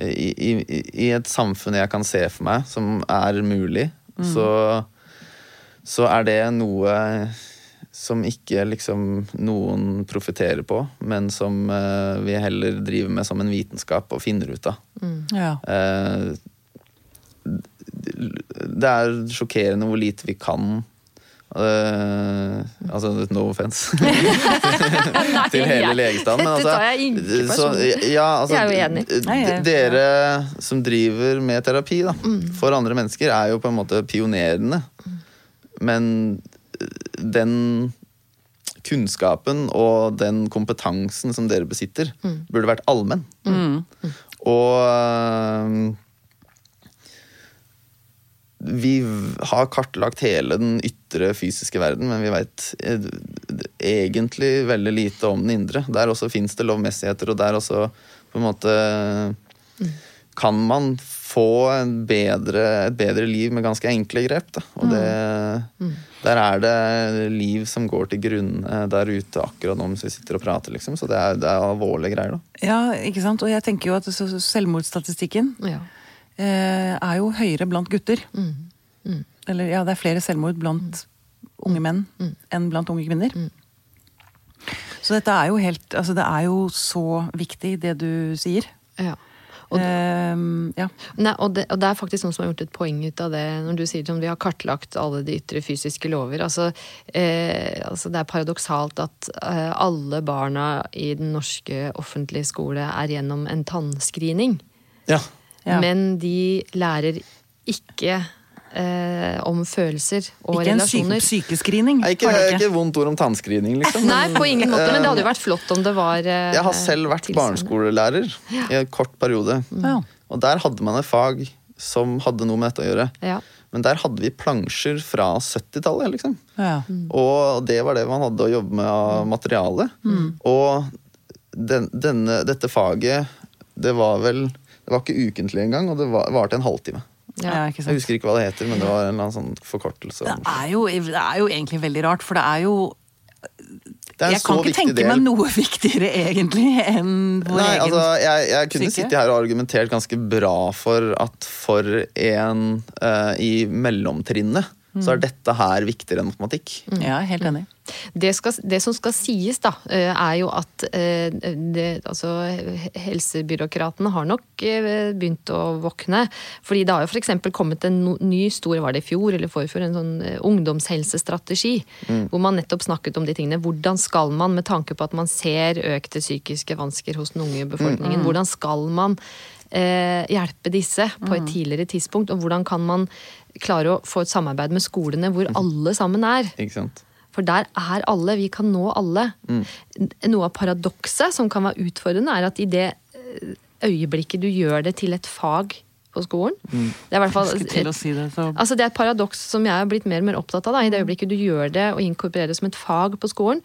Speaker 3: i, i, I et samfunn jeg kan se for meg, som er mulig, så, så er det noe som ikke liksom noen profitterer på, men som uh, vi heller driver med som en vitenskap og finner ut av.
Speaker 1: Ja.
Speaker 3: Uh, det er sjokkerende hvor lite vi kan. Uh, altså, no offense [LAUGHS] til hele legestanden. Men altså,
Speaker 2: tar jeg ikke
Speaker 3: så, ja, altså,
Speaker 2: Jeg er jo enig.
Speaker 3: Dere som driver med terapi da,
Speaker 2: Mm.
Speaker 3: for andre mennesker, er jo på en måte pionerene. Men eh, den kunnskapen og den kompetansen som dere besitter,
Speaker 2: Mm.
Speaker 3: burde vært allmenn. Og øh, vi har kartlagt hele den ytre fysiske verden, men vi veit egentlig veldig lite om den indre. Der også fins det lovmessigheter, og der også på en måte kan man få en bedre, et bedre liv med ganske enkle grep. Da. Og det, der er det liv som går til grunne der ute akkurat nå mens vi sitter og prater, liksom. Så det er, det er alvorlige greier, da.
Speaker 1: ja, ikke sant. Og jeg tenker jo at selvmordsstatistikken
Speaker 2: Ja.
Speaker 1: eh, er jo høyere blant gutter.
Speaker 2: Mm.
Speaker 1: Eller ja, det er flere selvmord blant unge menn enn blant unge kvinner. Så dette er jo helt Altså, det er jo så viktig, det du sier.
Speaker 2: ja. Og,
Speaker 1: Ehm, ja.
Speaker 2: Nei, og, det, og det er faktisk noen som har gjort et poeng ut av det, når du sier at vi har kartlagt alle de ytre fysiske lover. Altså, eh, altså det er paradoksalt at eh, alle barna i den norske offentlige skole er gjennom en tannscreening.
Speaker 3: Ja.
Speaker 1: Ja.
Speaker 2: Men de lærer ikke eh, om følelser og
Speaker 1: Ikke en syke,
Speaker 2: relasjoner.
Speaker 1: sykescreening.
Speaker 3: Nei, Ikke, ikke. ikke vondt ord om tannscreening, liksom. [LAUGHS]
Speaker 2: Nei, på ingen måte, men det hadde jo vært flott om det var eh,
Speaker 3: Jeg har selv vært barneskolelærer i en kort periode.
Speaker 1: Ja.
Speaker 3: Og der hadde man et fag som hadde noe med dette å gjøre.
Speaker 2: Ja.
Speaker 3: Men der hadde vi plansjer fra 70-tallet, liksom.
Speaker 1: Ja.
Speaker 3: Og det var det man hadde å jobbe med av materiale. Og den, denne, dette faget, det var vel Det var ikke ukentlig engang, og det var- varte en halvtime.
Speaker 1: Ja,
Speaker 3: Jeg husker ikke hva det heter, men det var en eller annen sånn forkortelse.
Speaker 1: Det er, jo, det er jo egentlig veldig rart, for det er jo
Speaker 3: Det
Speaker 1: Jeg kan ikke tenke
Speaker 3: del.
Speaker 1: meg noe [LAUGHS] viktigere, egentlig, enn vår
Speaker 3: Nei,
Speaker 1: egen
Speaker 3: altså, jeg, jeg kunne
Speaker 1: syke.
Speaker 3: sitte her og argumentert ganske bra for at for en uh, i mellomtrinnet, så er dette her viktigere enn matematikk.
Speaker 1: Ja, er helt enig.
Speaker 2: Det, skal, det som skal sies, da, eh, er jo at eh, det, altså, helsebyråkratene har nok eh, begynt å våkne. Fordi det har jo f.eks. kommet en ny stor, var det i fjor eller forfjor, en sånn ungdomshelsestrategi. ungdomshelsestrategi. Hvor man nettopp snakket om de tingene. Hvordan skal man, med tanke på at man ser økte psykiske vansker hos den unge befolkningen, hvordan skal man eh, hjelpe disse på et tidligere tidspunkt? Og hvordan kan man klare å få et samarbeid med skolene hvor alle sammen er?
Speaker 3: Ikke sant?
Speaker 2: For der er alle. Vi kan nå alle. Noe av paradokset som kan være utfordrende, er at i det eh, øyeblikket du gjør det til et fag på skolen Det er hvert fall
Speaker 1: si det,
Speaker 2: Altså Det er et paradoks som jeg har blitt mer og mer opptatt av. Da. I det øyeblikket du gjør det og inkorporerer det som et fag på skolen,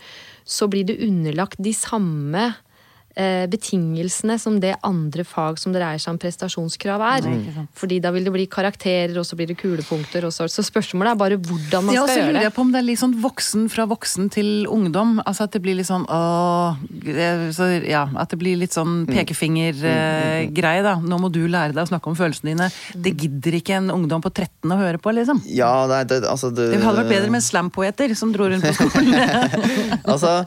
Speaker 2: så blir det underlagt de samme eh, betingelsene som det andre fag som dreier seg om prestasjonskrav er.
Speaker 1: Mm.
Speaker 2: Fordi da vil det bli karakterer, og så blir det kulepunkter. Og så, så spørsmålet er bare hvordan man
Speaker 1: ja, så
Speaker 2: skal
Speaker 1: lurer
Speaker 2: gjøre det.
Speaker 1: jeg på om det er litt sånn voksen fra voksen til ungdom. Altså at det blir litt sånn åh eh, så, Ja, at det blir litt sånn pekefingergreie, da. Nå må du lære deg å snakke om følelsene dine. Det gidder ikke en ungdom på 13 å høre på, liksom.
Speaker 3: Ja, nei, det, altså det,
Speaker 1: Det hadde vært bedre med slampoeter som dro rundt på skolen. [LAUGHS]
Speaker 3: altså,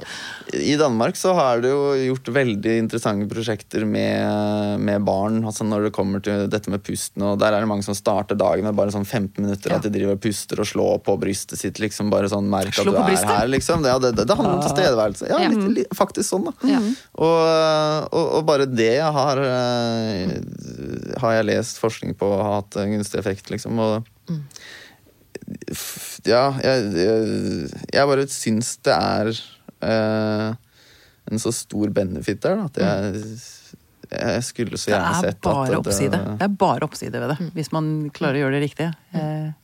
Speaker 3: I Danmark så har det jo gjort veldig interessante prosjekter med, med barn. Altså når det kommer til dette med pusten. Og der er det mange som starter dagen med bare sånn 15 minutter. At de driver og puster og slår på brystet sitt. liksom Bare sånn merk at du er
Speaker 1: brystet?
Speaker 3: her. liksom Det, det, det, det handler om tilstedeværelse. Ja,
Speaker 2: Ja.
Speaker 3: litt, litt, faktisk sånn, da.
Speaker 2: Ja.
Speaker 3: Og, og, og bare det jeg har, eh, har jeg lest forskning på har hatt en gunstig effekt, liksom. Og f- ja, jeg, jeg, jeg bare syns det er eh, en så stor benefit der. Da, at jeg, jeg skulle så gjerne
Speaker 1: er
Speaker 3: sett at
Speaker 1: oppside. Det er bare oppside ved det, hvis man klarer å gjøre det riktig. Mm.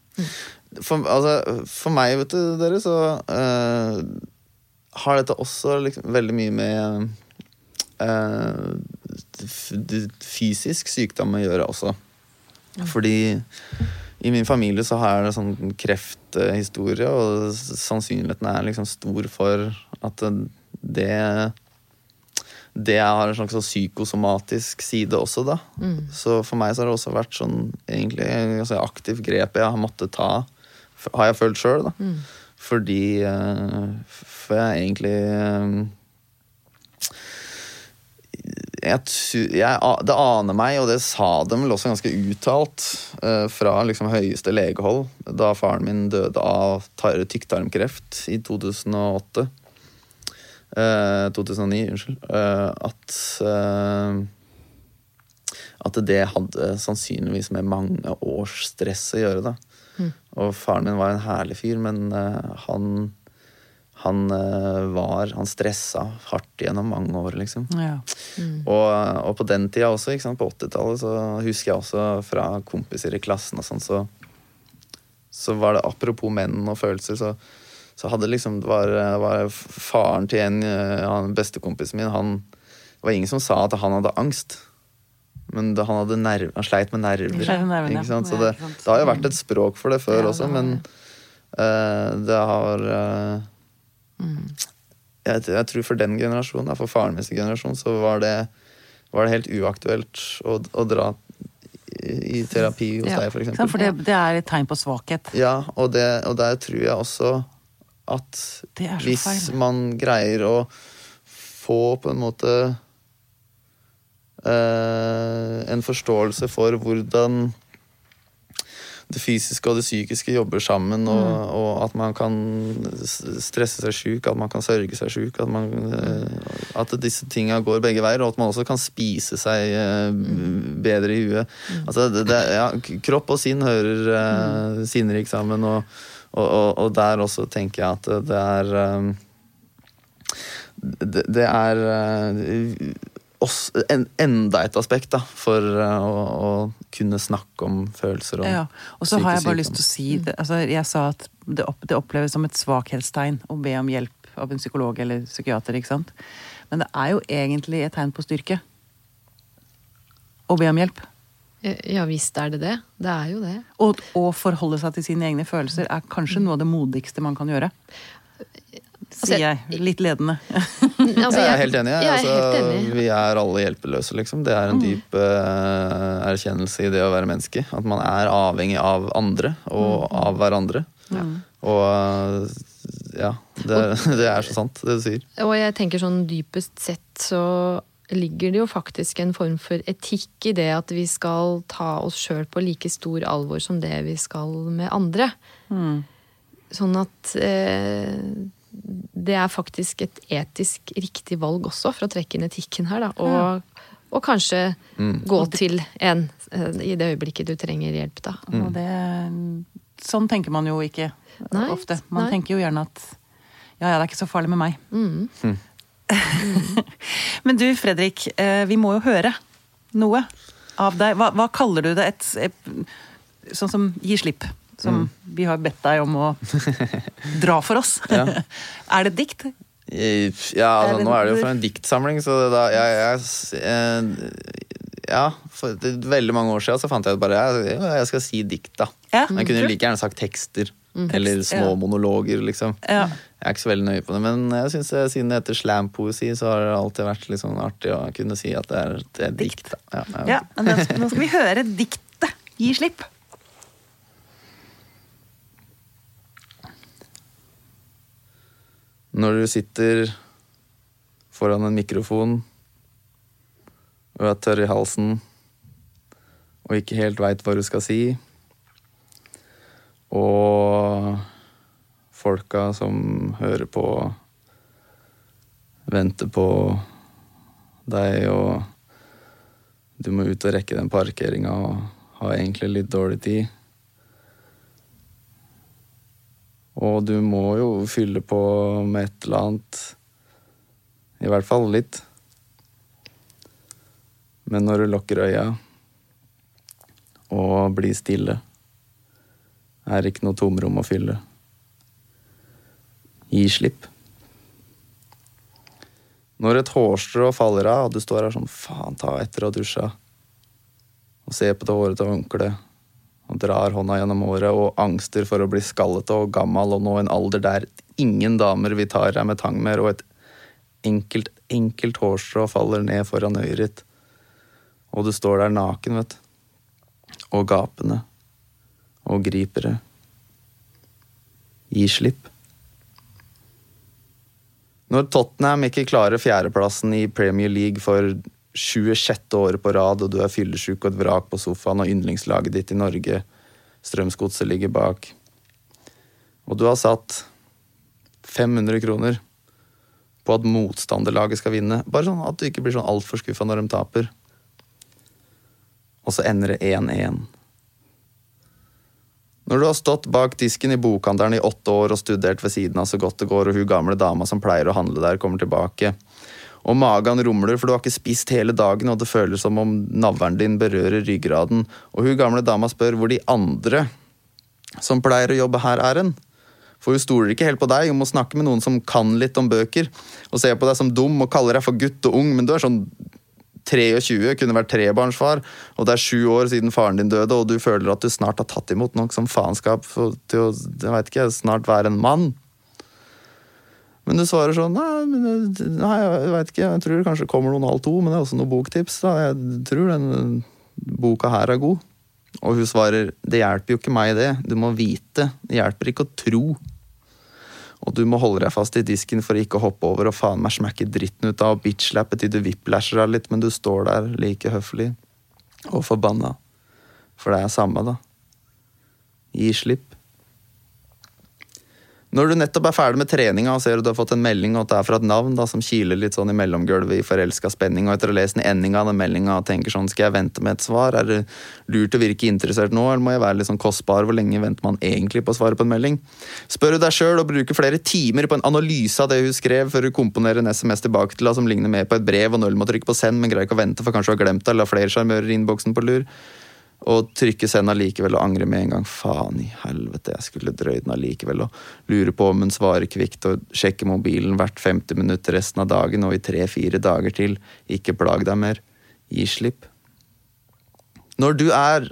Speaker 3: for, altså, for meg, vet du, dere, så uh, har dette også liksom veldig mye med uh, fysisk sykdom å gjøre også. Fordi i min familie så har jeg en sånn krefthistorie, og sannsynligheten er liksom stor for at det det har en slags psykosomatisk side også, da. Så for meg så har det også vært sånn egentlig altså aktivt grep jeg har måttet ta, har jeg følt sjøl, da. Fordi eh, For jeg egentlig eh, jeg, jeg, det aner meg, og det sa de vel også ganske uttalt eh, fra liksom høyeste legehold da faren min døde av tar- tykktarmkreft i 2008. Eh, 2009, unnskyld. eh, at eh, at det hadde sannsynligvis med mange års stress å gjøre. da. Og faren min var en herlig fyr, men eh, han han eh, var Han stressa hardt gjennom mange år, liksom.
Speaker 1: ja.
Speaker 3: Og, og på den tida også, ikke sant, på 80-tallet, så husker jeg også fra kompiser i klassen og sånn, så, så var det apropos menn og følelser, så, så hadde liksom det var, var faren til en eh, han, bestekompisen min, han Det var ingen som sa at han hadde angst. Men det, han, hadde nerv, han sleit med nerver. Nerven,
Speaker 1: ja.
Speaker 3: Så det, det har jo vært et språk for det før
Speaker 1: Ja,
Speaker 3: også, men eh, det har uh,
Speaker 1: Mm.
Speaker 3: jeg, jeg tror for den generasjonen, for faren min sin generasjon, så var det, var det helt uaktuelt å, å dra i, terapi hos
Speaker 2: Ja.
Speaker 3: deg, for eksempel.
Speaker 1: For det, det er et tegn på svakhet.
Speaker 3: Ja, og, det, og der tror jeg også at hvis
Speaker 1: feil.
Speaker 3: man greier å få på en måte eh, en forståelse for hvordan det fysiske og det psykiske jobber sammen, og,
Speaker 1: Mm.
Speaker 3: og at man kan stresse seg sjuk, at man kan sørge seg sjuk, at, man, eh, at disse tinga går begge veier, og at man også kan spise seg eh,
Speaker 1: Mm.
Speaker 3: bedre i huet. Altså, det, det, ja, kropp og sinn hører
Speaker 1: Mm.
Speaker 3: eh, sinnrikt sammen, og, og, og, og der også tenker jeg at det er eh, det, det er også en, enda et aspekt da, for eh, å, å kunne snakke om følelser og
Speaker 1: Ja, og så har jeg bare lyst til å si det, altså Jeg sa at det, opp, det oppleves som et svakhetstegn å be om hjelp av en psykolog eller psykiater. ikke sant? Men det er jo egentlig et tegn på styrke å be om hjelp.
Speaker 2: Ja visst er det det. Det er jo det.
Speaker 1: Og å forholde seg til sine egne følelser er kanskje noe av det modigste man kan gjøre. Sier jeg, litt ledende. [LAUGHS]
Speaker 2: Altså,
Speaker 3: jeg er helt enig. Jeg.
Speaker 2: Jeg er
Speaker 3: altså,
Speaker 2: helt enig.
Speaker 3: Vi er alle hjelpeløse, liksom. Det er en dyp uh, erkjennelse i det å være menneske. At man er avhengig av andre og av hverandre. Og uh, ja, det, [LAUGHS] det er så sant, det du sier.
Speaker 2: Og jeg tenker sånn dypest sett så ligger det jo faktisk en form for etikk i det at vi skal ta oss sjøl på like stor alvor som det vi skal med andre. Sånn at eh, det er faktisk et etisk riktig valg også, for å trekke inn etikken her, da. Og, og kanskje gå til en eh, i det øyeblikket du trenger hjelp, da.
Speaker 1: Og det, sånn tenker man jo ikke
Speaker 2: Nei,
Speaker 1: ofte. Man
Speaker 2: nei.
Speaker 1: tenker jo gjerne at ja, ja, det er ikke så farlig med meg.
Speaker 2: Mm. [LAUGHS]
Speaker 1: Men du Fredrik, eh, vi må jo høre noe av deg. Hva, hva kaller du det? Et, et Sånn som Gi slipp. Som vi har bedt deg om å [LAUGHS] dra for oss.
Speaker 3: Ja. [LAUGHS]
Speaker 1: er det et dikt?
Speaker 3: Ja, altså, nå er det jo fra en diktsamling, så det da jeg, jeg, jeg, Ja, for det, veldig mange år siden så fant jeg ut bare jeg, jeg skal si dikt, da.
Speaker 1: Ja,
Speaker 3: jeg kunne like gjerne sagt tekster.
Speaker 1: Mm.
Speaker 3: Eller små
Speaker 1: ja.
Speaker 3: monologer, liksom.
Speaker 1: Ja.
Speaker 3: Jeg er ikke så veldig nøye på det, men jeg synes siden det heter slampoesi, så har det alltid vært litt sånn artig å kunne si at det er et, dikt. dikt. Ja, ja.
Speaker 1: Men nå skal vi høre diktet. Gi slipp.
Speaker 3: Når du sitter foran en mikrofon og er tørr i halsen og ikke helt veit hva du skal si, og folka som hører på, venter på deg, og du må ut og rekke den parkeringa og har egentlig litt dårlig tid. Og du må jo fylle på med et eller annet I hvert fall litt. Men når du lukker øya og blir stille, er det ikke noe tomrom å fylle. Gi slipp. Når et hårstrå faller av, og du står her sånn faen ta etter ha dusja, og ser på det hårete håndkleet og drar hånda gjennom håret og angster for å bli skallete og gammel og nå en alder der ingen damer vil ta deg med tang mer, og et enkelt, enkelt hårstrå faller ned foran øyet ditt, og du står der naken, vet du, og gapende, og griper det. Gi slipp. Når Tottenham ikke klarer fjerdeplassen i Premier League for 26. året på rad, og du er fyllesyk og et vrak på sofaen, og yndlingslaget ditt i Norge, Strømsgodset, ligger bak, og du har satt 500 kroner på at motstanderlaget skal vinne, bare sånn at du ikke blir sånn altfor skuffa når de taper, og så ender det 1-1. Når du har stått bak disken i bokhandelen i åtte år og studert ved siden av så godt det går, og hun gamle dama som pleier å handle der, kommer tilbake, og magen rumler for du har ikke spist hele dagen, og det føles som om navlen din berører ryggraden, og hun gamle dama spør hvor de andre som pleier å jobbe her, er hen. For hun stoler ikke helt på deg, hun må snakke med noen som kan litt om bøker, og ser på deg som dum og kaller deg for gutt og ung, men du er sånn 23, kunne vært trebarnsfar, og det er sju år siden faren din døde, og du føler at du snart har tatt imot nok som faenskap til å jeg vet ikke, snart være en mann. Men du svarer sånn Nei, nei jeg veit ikke, jeg tror det kanskje kommer noen halv to, men det er også noen boktips. Da. Jeg tror den boka her er god. Og hun svarer det hjelper jo ikke meg, det. Du må vite. Det hjelper ikke å tro. Og du må holde deg fast i disken for å ikke hoppe over og faen meg smekke dritten ut av og bitchlappe til du whiplasher deg litt, men du står der like høflig og forbanna. For det er samme, da. Gi slipp. Når du nettopp er ferdig med treninga og ser at du har fått en melding og at det er fra et navn da, som kiler litt sånn i mellomgulvet i forelska spenning, og etter å ha lest endinga av den meldinga tenker sånn skal jeg vente med et svar, er det lurt å virke interessert nå, eller må jeg være litt sånn kostbar, hvor lenge venter man egentlig på svaret på en melding? Spør du deg sjøl og bruker flere timer på en analyse av det hun skrev, før du komponerer en SMS tilbake til deg som ligner mer på et brev, og null må trykke på send, men greier ikke å vente for kanskje å ha glemt det, eller har flere sjarmører i innboksen på lur og trykke send allikevel og angre med en gang. Faen i helvete, jeg skulle drøyd den allikevel. Og lure på om hun svarer kvikt og sjekke mobilen hvert 50 minutt resten av dagen og i tre-fire dager til. Ikke plag deg mer. Gi slipp. Når du er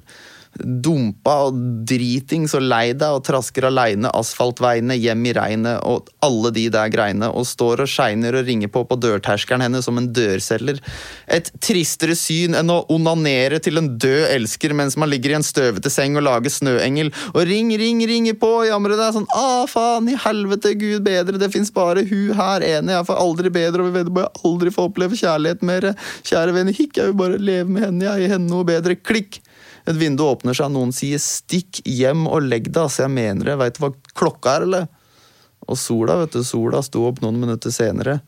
Speaker 3: dumpa og dritings og lei deg og trasker aleine asfaltveiene hjem i regnet og alle de der greiene og står og shiner og ringer på på dørterskelen hennes som en dørselger. Et tristere syn enn å onanere til en død elsker mens man ligger i en støvete seng og lager snøengel. Og ring, ring, ringer på og jamrer deg sånn ah, faen i helvete, gud bedre, det fins bare hun her ene, jeg får aldri bedre og vi vet bare aldri få oppleve kjærlighet mer. Kjære venner, hikk, jeg vil bare leve med henne, jeg gir henne noe bedre. Klikk! Et vindu åpner seg, noen sier 'stikk hjem og legg deg', så jeg mener det. Veit du hva klokka er, eller? Og sola, vet du, sola sto opp noen minutter senere.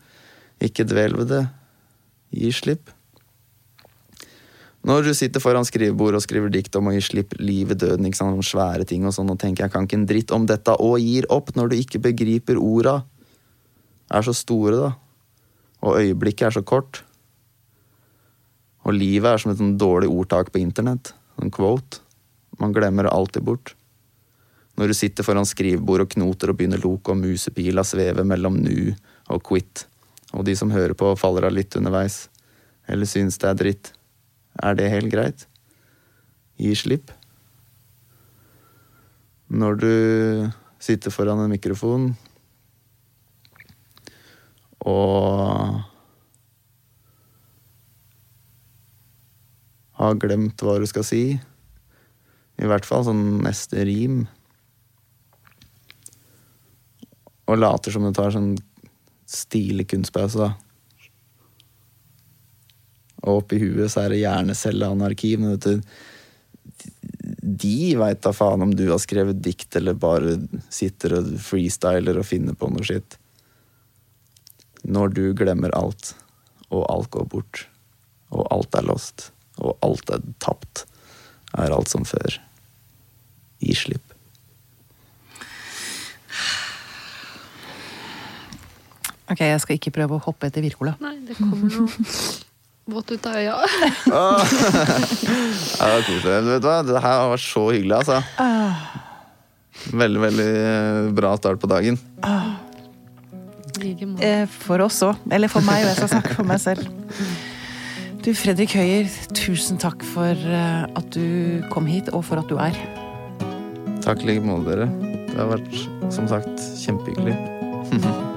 Speaker 3: Ikke dvel ved det. Gi slipp. Når du sitter foran skrivebordet og skriver dikt om å gi slipp livet, døden, ikke sant, om svære ting og sånn, og tenker jeg kan ikke en dritt om dette, og gir opp når du ikke begriper orda, er så store, da. Og øyeblikket er så kort. Og livet er som et sånn dårlig ordtak på internett en quote. Man glemmer alltid bort. Når du sitter foran skrivebord og knoter og begynner loke og musepila sveve mellom nu og quit, og de som hører på, faller av litt underveis, eller synes det er dritt, er det helt greit? Gi slipp. Når du sitter foran en mikrofon og har glemt hva du skal si. I hvert fall sånn neste rim. Og later som du tar sånn stilig kunstpause, da. Og oppi huet så er det hjernecelleanarki. Men vet du, de veit da faen om du har skrevet dikt eller bare sitter og freestyler og finner på noe skitt. Når du glemmer alt, og alt går bort, og alt er lost og alt er tapt, er alt som før. Gi slipp.
Speaker 1: Ok, jeg skal ikke prøve å hoppe etter Wirkola.
Speaker 2: Nei, det kommer noe vått ut av øya. [LAUGHS]
Speaker 3: Ja, det var koselig. Vet du hva? Det her har vært så hyggelig, altså. Veldig, veldig eh, bra start på dagen.
Speaker 2: Måte.
Speaker 1: Eh, For oss òg. Eller for meg, og jeg skal snakke for meg selv. Du Fredrik Høyer, tusen takk for eh, at du kom hit, og for at du er.
Speaker 3: Takk i like måte, dere. Det har vært, som sagt, kjempehyggelig. [LAUGHS]